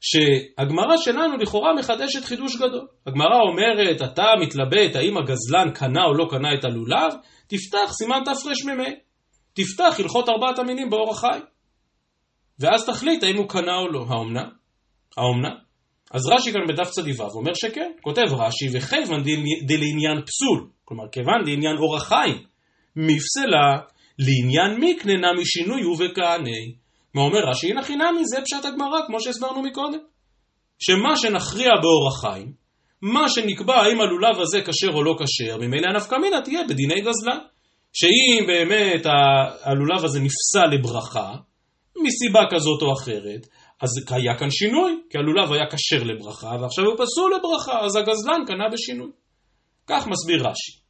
שהגמרא שלנו לכאורה מחדשת חידוש גדול. הגמרא אומרת, אתה מתלבט האם הגזלן קנה או לא קנה את הלולב, תפתח סימן תרמ"ה. תפתח הלכות ארבעת המינים באור החי. ואז תחליט האם הוא קנה או לא. האומנה? האומנה? אז רש"י כאן בדף צדיו אומר שכן. כותב רש"י, וכיוון דלעניין פסול, כלומר כיוון דעניין אור החיים, מפסלה לעניין מקננה משינוי ובכהני. מה אומר רש"י? הנה חינמי, זה פשט הגמרא, כמו שהסברנו מקודם. שמה שנכריע באור החיים, מה שנקבע האם הלולב הזה כשר או לא כשר, ממילא הנפקא מינה תהיה בדיני גזלן. שאם באמת הלולב הזה נפסל לברכה, מסיבה כזאת או אחרת, אז היה כאן שינוי, כי הלולב היה כשר לברכה, ועכשיו הוא פסול לברכה, אז הגזלן קנה בשינוי. כך מסביר רש"י.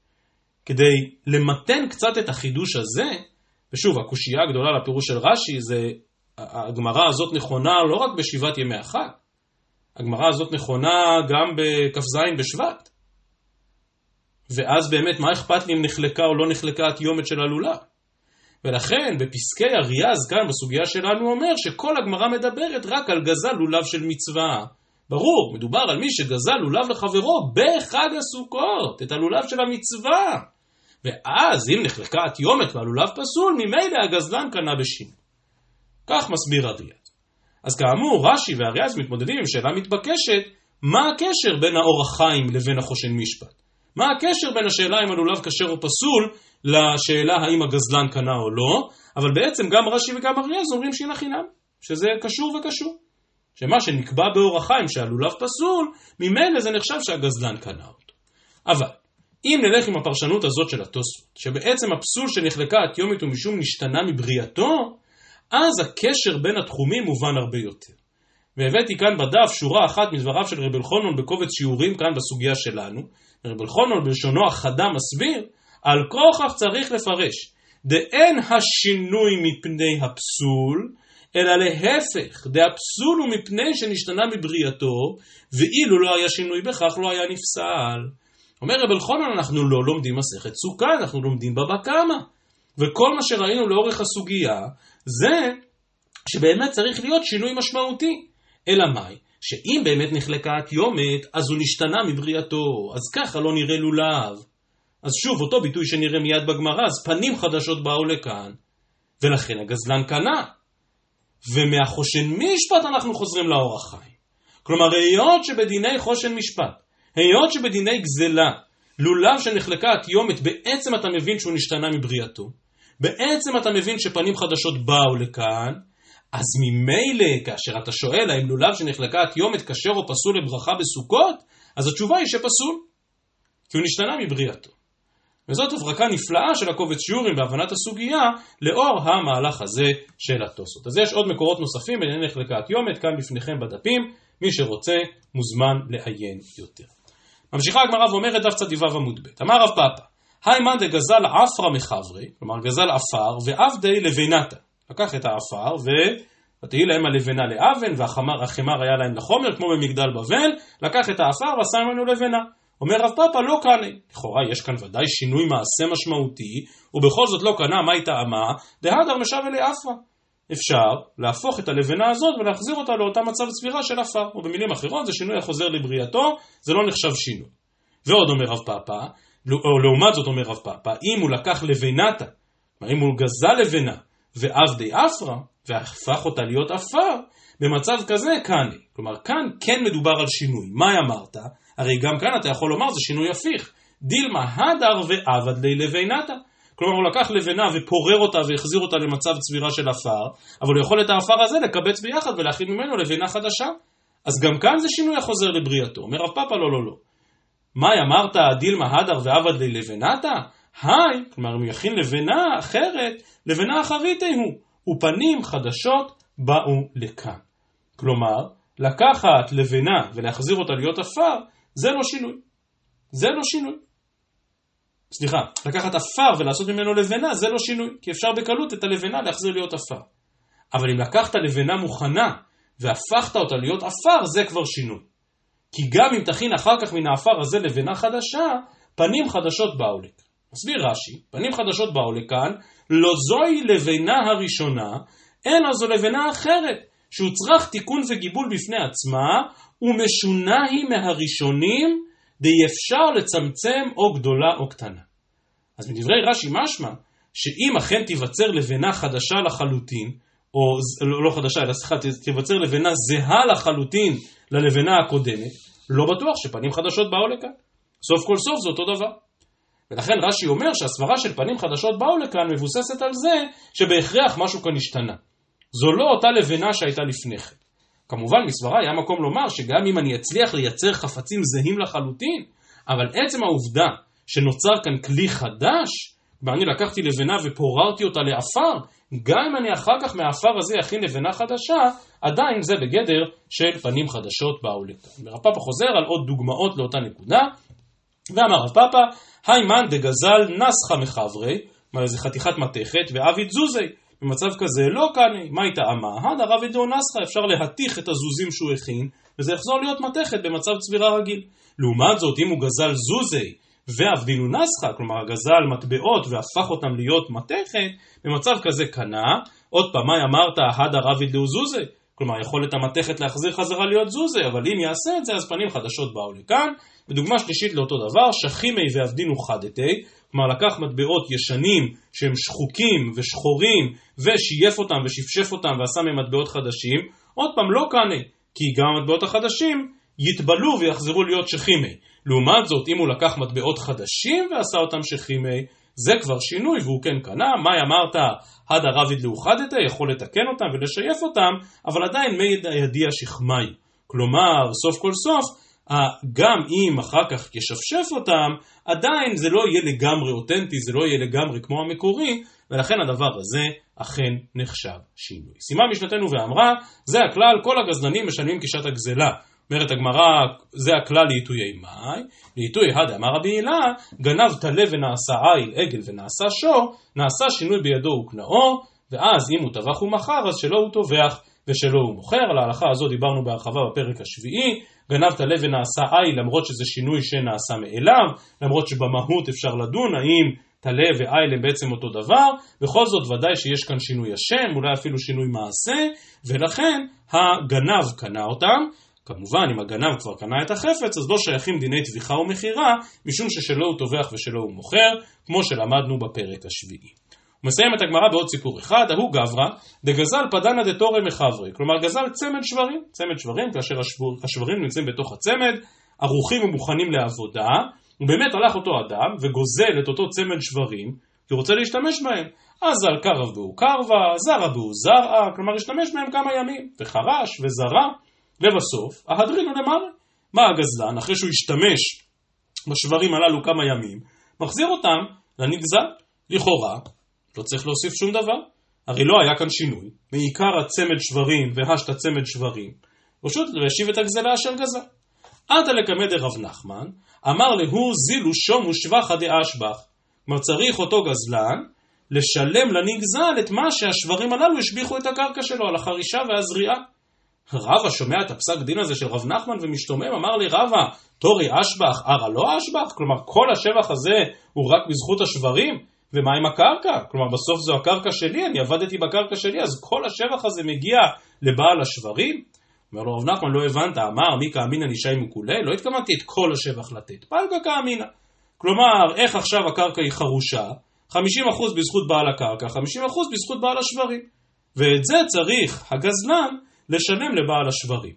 כדי למתן קצת את החידוש הזה, ושוב, הקושייה הגדולה לפירוש של רש"י זה הגמרא הזאת נכונה לא רק בשבעת ימי החג, הגמרא הזאת נכונה גם בכ"ז בשבט. ואז באמת, מה אכפת לי אם נחלקה או לא נחלקה התיומת של הלולב? ולכן בפסקי אריאז כאן בסוגיה שלנו אומר שכל הגמרא מדברת רק על גזל לולב של מצווה. ברור, מדובר על מי שגזל לולב לחברו בחג הסוכות, את הלולב של המצווה. ואז אם נחלקה התיומת והלולב פסול, ממילא הגזלן קנה בשינוי. כך מסביר אריאז. אז כאמור, רש"י ואריאז מתמודדים עם שאלה מתבקשת, מה הקשר בין האור החיים לבין החושן משפט? מה הקשר בין השאלה אם הלולב כשר או פסול לשאלה האם הגזלן קנה או לא, אבל בעצם גם רש"י וגם אריאל אומרים שהיא חינם, שזה קשור וקשור. שמה שנקבע באור החיים שהלולב פסול, ממילא זה נחשב שהגזלן קנה אותו. אבל, אם נלך עם הפרשנות הזאת של התוספות, שבעצם הפסול שנחלקה התיומית הוא משום נשתנה מבריאתו, אז הקשר בין התחומים מובן הרבה יותר. והבאתי כאן בדף שורה אחת מדבריו של רב אלחונון בקובץ שיעורים כאן בסוגיה שלנו. רב אלחונון בלשונו החדה מסביר, על כוכך צריך לפרש, דאין השינוי מפני הפסול, אלא להפך, דהפסול הוא מפני שנשתנה מבריאתו, ואילו לא היה שינוי בכך לא היה נפסל. אומר רב אלחונן, אנחנו לא לומדים מסכת סוכה, אנחנו לומדים בבא קמא. וכל מה שראינו לאורך הסוגיה, זה שבאמת צריך להיות שינוי משמעותי. אלא מאי? שאם באמת נחלקה התיומת, אז הוא נשתנה מבריאתו, אז ככה לא נראה לולב. אז שוב, אותו ביטוי שנראה מיד בגמרא, אז פנים חדשות באו לכאן, ולכן הגזלן קנה. ומהחושן משפט אנחנו חוזרים לאור החיים. כלומר, היות שבדיני חושן משפט, היות שבדיני גזלה, לולב שנחלקה התיומת, בעצם אתה מבין שהוא נשתנה מבריאתו, בעצם אתה מבין שפנים חדשות באו לכאן, אז ממילא, כאשר אתה שואל האם לולב שנחלקה התיומת כשר או פסול לברכה בסוכות, אז התשובה היא שפסול, כי הוא נשתנה מבריאתו. וזאת הברקה נפלאה של הקובץ שיעורים בהבנת הסוגיה לאור המהלך הזה של התוספות. אז יש עוד מקורות נוספים בענייני נחלקת יומת כאן בפניכם בדפים, מי שרוצה מוזמן לעיין יותר. ממשיכה הגמרא ואומרת דף צדיו עמוד ב', אמר רב פאפא, היי מאן דגזל עפרא מחברי, כלומר גזל עפר, ועבדי לבינתה. לקח את העפר ותהי להם הלבנה לאבן והחמר היה להם לחומר כמו במגדל בבל, לקח את העפר ועשה ממנו לבנה. אומר רב פאפא לא קנה. לכאורה יש כאן ודאי שינוי מעשה משמעותי, ובכל זאת לא קנה, מה היא טעמה? דהדר משב אלי עפרא. אפשר להפוך את הלבנה הזאת ולהחזיר אותה לאותה מצב צבירה של עפר, או במילים אחרות זה שינוי החוזר לבריאתו, זה לא נחשב שינוי. ועוד אומר רב פאפא, או לעומת זאת אומר רב פאפא, אם הוא לקח לבנתה, כלומר אם הוא גזל לבנה ועבדי עפרא, והפך אותה להיות עפר, במצב כזה כאן, כלומר כאן כן מדובר על שינוי. מה אמרת? הרי גם כאן אתה יכול לומר זה שינוי הפיך. דילמה הדר ועבד לי לבינתה. כלומר הוא לקח לבנה ופורר אותה והחזיר אותה למצב צבירה של עפר, אבל הוא יכול את העפר הזה לקבץ ביחד ולהכין ממנו לבנה חדשה. אז גם כאן זה שינוי החוזר לבריאתו. אומר רב פאפא לא לא לא. מאי אמרת דילמה הדר ועבד לי לבנתה? היי, כלומר הוא יכין לבנה אחרת, לבנה אחרית הוא, ופנים חדשות באו לכאן. כלומר, לקחת לבנה ולהחזיר אותה להיות עפר, זה לא שינוי. זה לא שינוי. סליחה, לקחת עפר ולעשות ממנו לבנה, זה לא שינוי, כי אפשר בקלות את הלבנה להחזיר להיות עפר. אבל אם לקחת לבנה מוכנה והפכת אותה להיות עפר, זה כבר שינוי. כי גם אם תכין אחר כך מן העפר הזה לבנה חדשה, פנים חדשות באו לכאן. מסביר רש"י, פנים חדשות באו לכאן, לא זוהי לבנה הראשונה, אלא זו לבנה אחרת, שהוצרך תיקון וגיבול בפני עצמה, ומשונה היא מהראשונים, די אפשר לצמצם או גדולה או קטנה. אז מדברי רש"י משמע, שאם אכן תיווצר לבנה חדשה לחלוטין, או לא, לא חדשה, אלא סליחה, תיווצר לבנה זהה לחלוטין ללבנה הקודמת, לא בטוח שפנים חדשות באו לכאן. סוף כל סוף זה אותו דבר. ולכן רש"י אומר שהסברה של פנים חדשות באו לכאן מבוססת על זה שבהכרח משהו כאן השתנה. זו לא אותה לבנה שהייתה לפני כן. כמובן מסברה היה מקום לומר שגם אם אני אצליח לייצר חפצים זהים לחלוטין, אבל עצם העובדה שנוצר כאן כלי חדש, ואני לקחתי לבנה ופוררתי אותה לעפר, גם אם אני אחר כך מהעפר הזה אכין לבנה חדשה, עדיין זה בגדר של פנים חדשות באו לכאן. ורב פאפה חוזר על עוד דוגמאות לאותה נקודה, ואמר רב פאפה, היימן דגזל נסחה מחברי, כלומר איזה חתיכת מתכת, ואבי תזוזי. במצב כזה לא קני, מה הייתה אמה? הדה רבי דאו נסחה, אפשר להתיך את הזוזים שהוא הכין, וזה יחזור להיות מתכת במצב צבירה רגיל. לעומת זאת, אם הוא גזל זוזי ועבדינו נסחה, כלומר גזל מטבעות והפך אותם להיות מתכת, במצב כזה קנה, עוד פעם, מה אמרת, הדה רבי דאו זוזי? כלומר, יכולת המתכת להחזיר חזרה להיות זוזי, אבל אם יעשה את זה, אז פנים חדשות באו לכאן. ודוגמה שלישית לאותו דבר, שכימי ועבדינו חדתי, כלומר לקח מטבעות ישנים שהם שחוקים ושחורים ושייף אותם ושפשף אותם ועשה מהם מטבעות חדשים, עוד פעם לא קנה, כי גם המטבעות החדשים יתבלו ויחזרו להיות שכימי. לעומת זאת, אם הוא לקח מטבעות חדשים ועשה אותם שכימי, זה כבר שינוי והוא כן קנה, מאי אמרת הדה רביד לאוחדתה, יכול לתקן אותם ולשייף אותם, אבל עדיין מי ידיע שכמי. כלומר, סוף כל סוף, גם אם אחר כך ישפשף אותם, עדיין זה לא יהיה לגמרי אותנטי, זה לא יהיה לגמרי כמו המקורי, ולכן הדבר הזה אכן נחשב שינוי. סיימה משנתנו ואמרה, זה הכלל, כל הגזלנים משלמים כשעת הגזלה. אומרת הגמרא, זה הכלל לעיתויי מאי, לעיתוי אחד אמר רבי הילה, גנב טלה ונעשה עיל, עגל ונעשה שור, נעשה שינוי בידו וקנאו, ואז אם הוא טבח ומכר, אז שלא הוא טובח ושלא הוא מוכר. על ההלכה הזאת דיברנו בהרחבה בפרק השביעי, גנב טלה ונעשה עיל, למרות שזה שינוי שנעשה מאליו, למרות שבמהות אפשר לדון האם טלה ועיל הם בעצם אותו דבר, בכל זאת ודאי שיש כאן שינוי השם, אולי אפילו שינוי מעשה, ולכן הגנב קנה אותם, כמובן, אם הגנב כבר קנה את החפץ, אז לא שייכים דיני טביחה ומכירה, משום ששלו הוא טובח ושלו הוא מוכר, כמו שלמדנו בפרק השביעי. הוא מסיים את הגמרא בעוד סיפור אחד, ההוא גברא, דגזל פדנא דתורא מחברי, כלומר גזל צמד שברים, צמד שברים, כאשר השבר, השברים נמצאים בתוך הצמד, ערוכים ומוכנים לעבודה, ובאמת הלך אותו אדם וגוזל את אותו צמד שברים, כי הוא רוצה להשתמש בהם. אז על קרב בהו קרבה, זרע בהו זרעה, כלומר השתמש בהם כמה ימים, וחרש וזרע. לבסוף, ההדרינו למעלה. מה הגזלן, אחרי שהוא השתמש בשברים הללו כמה ימים, מחזיר אותם לנגזל. לכאורה, לא צריך להוסיף שום דבר. הרי לא היה כאן שינוי, מעיקר הצמד שברים והשת צמד שברים, פשוט להשיב את הגזלה אשר גזל. עדה לקמא דרב נחמן, אמר להו זילו שומו שבחה דאשבח. כלומר צריך אותו גזלן לשלם לנגזל את מה שהשברים הללו השביחו את הקרקע שלו על החרישה והזריעה. רבא שומע את הפסק דין הזה של רב נחמן ומשתומם, אמר לי רבא, תורי אשבח, ערה לא אשבח? כלומר כל השבח הזה הוא רק בזכות השברים? ומה עם הקרקע? כלומר בסוף זו הקרקע שלי, אני עבדתי בקרקע שלי, אז כל השבח הזה מגיע לבעל השברים? אומר לו רב נחמן, לא הבנת, אמר מי כאמינא נישאי מקולי? לא התכוונתי את כל השבח לתת, פלגה כאמינא. כלומר, איך עכשיו הקרקע היא חרושה? 50% בזכות בעל הקרקע, 50% בזכות בעל השברים. ואת זה צריך הגזלן לשלם לבעל השברים.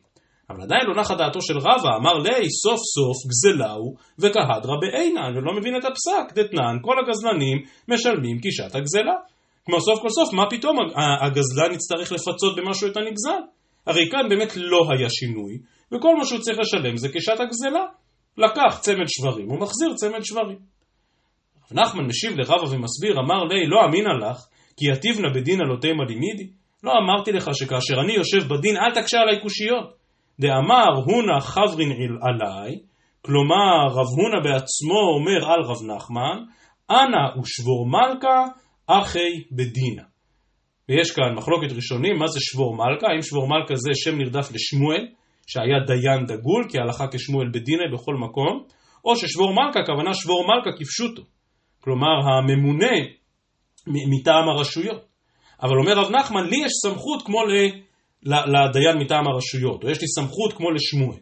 אבל עדיין לא נחה דעתו של רבא, אמר לי, סוף סוף גזלהו וכהדרא בעינן, ולא מבין את הפסק, דתנן, כל הגזלנים משלמים קישת הגזלה. כמו סוף כל סוף, מה פתאום הגזלן יצטרך לפצות במשהו את הנגזל? הרי כאן באמת לא היה שינוי, וכל מה שהוא צריך לשלם זה קישת הגזלה. לקח צמד שברים, הוא מחזיר צמד שברים. רב נחמן משיב לרבא ומסביר, אמר לי, לא אמינא לך, כי יתיבנה בדינא לא תימא לימידי. לא אמרתי לך שכאשר אני יושב בדין אל תקשה עליי קושיות. דאמר הונה חברין עליי, כלומר רב הונה בעצמו אומר על רב נחמן, אנא ושבור מלכה אחי בדינה. ויש כאן מחלוקת ראשונים, מה זה שבור מלכה? האם שבור מלכה זה שם נרדף לשמואל, שהיה דיין דגול, כהלכה כשמואל בדינה בכל מקום, או ששבור מלכה, הכוונה שבור מלכה כפשוטו. כלומר, הממונה מטעם הרשויות. אבל אומר רב נחמן, לי יש סמכות כמו לדיין מטעם הרשויות, או יש לי סמכות כמו לשמואל.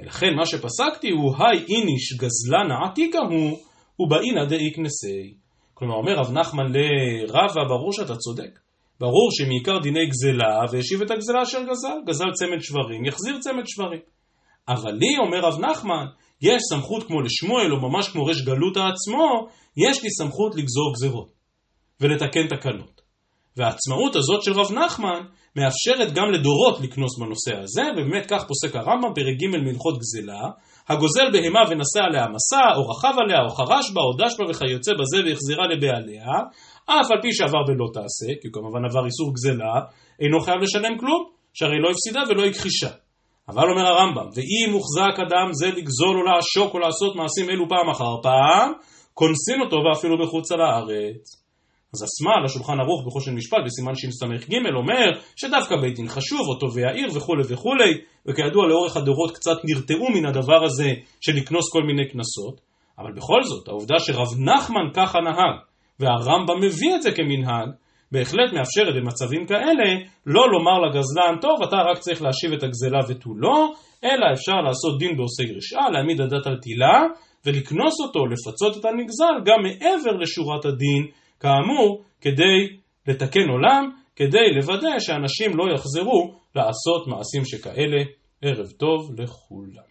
ולכן מה שפסקתי הוא, היי איניש גזלנה עתיקה הוא, ובאינא דאיקנסי. כלומר, אומר רב נחמן לרבה, ברור שאתה צודק. ברור שמעיקר דיני גזלה, והשיב את הגזלה אשר גזל, גזל צמד שברים, יחזיר צמד שברים. אבל לי, אומר רב נחמן, יש סמכות כמו לשמואל, או ממש כמו ריש גלותא עצמו, יש לי סמכות לגזור גזרות ולתקן תקנות. והעצמאות הזאת של רב נחמן מאפשרת גם לדורות לקנוס בנושא הזה, ובאמת כך פוסק הרמב"ם פרק ג' מהלכות גזלה, הגוזל בהמה ונשא עליה מסע, או רכב עליה, או חרש בה, או דש בה וכיוצא בזה והחזירה לבעליה, אף על פי שעבר בלא תעשה, כי כמובן עבר איסור גזלה, אינו חייב לשלם כלום, שהרי לא הפסידה ולא הכחישה. אבל אומר הרמב"ם, ואם מוחזק אדם זה לגזול או לעשוק או לעשות מעשים אלו פעם אחר פעם, קונסין אותו ואפילו מחוץ לארץ. אז הסמל, השולחן ערוך בחושן משפט בסימן שס"ג אומר שדווקא בית דין חשוב, אותו והעיר וכולי וכולי, וכידוע לאורך הדורות קצת נרתעו מן הדבר הזה של לקנוס כל מיני קנסות, אבל בכל זאת, העובדה שרב נחמן ככה נהג, והרמב"ם מביא את זה כמנהג, בהחלט מאפשרת במצבים כאלה לא לומר לגזלן, טוב, אתה רק צריך להשיב את הגזלה ותו לא, אלא אפשר לעשות דין בעושי רשעה, להעמיד הדת על תילה, ולקנוס אותו, לפצות את הנגזל, גם מעבר לשורת הדין כאמור, כדי לתקן עולם, כדי לוודא שאנשים לא יחזרו לעשות מעשים שכאלה ערב טוב לכולם.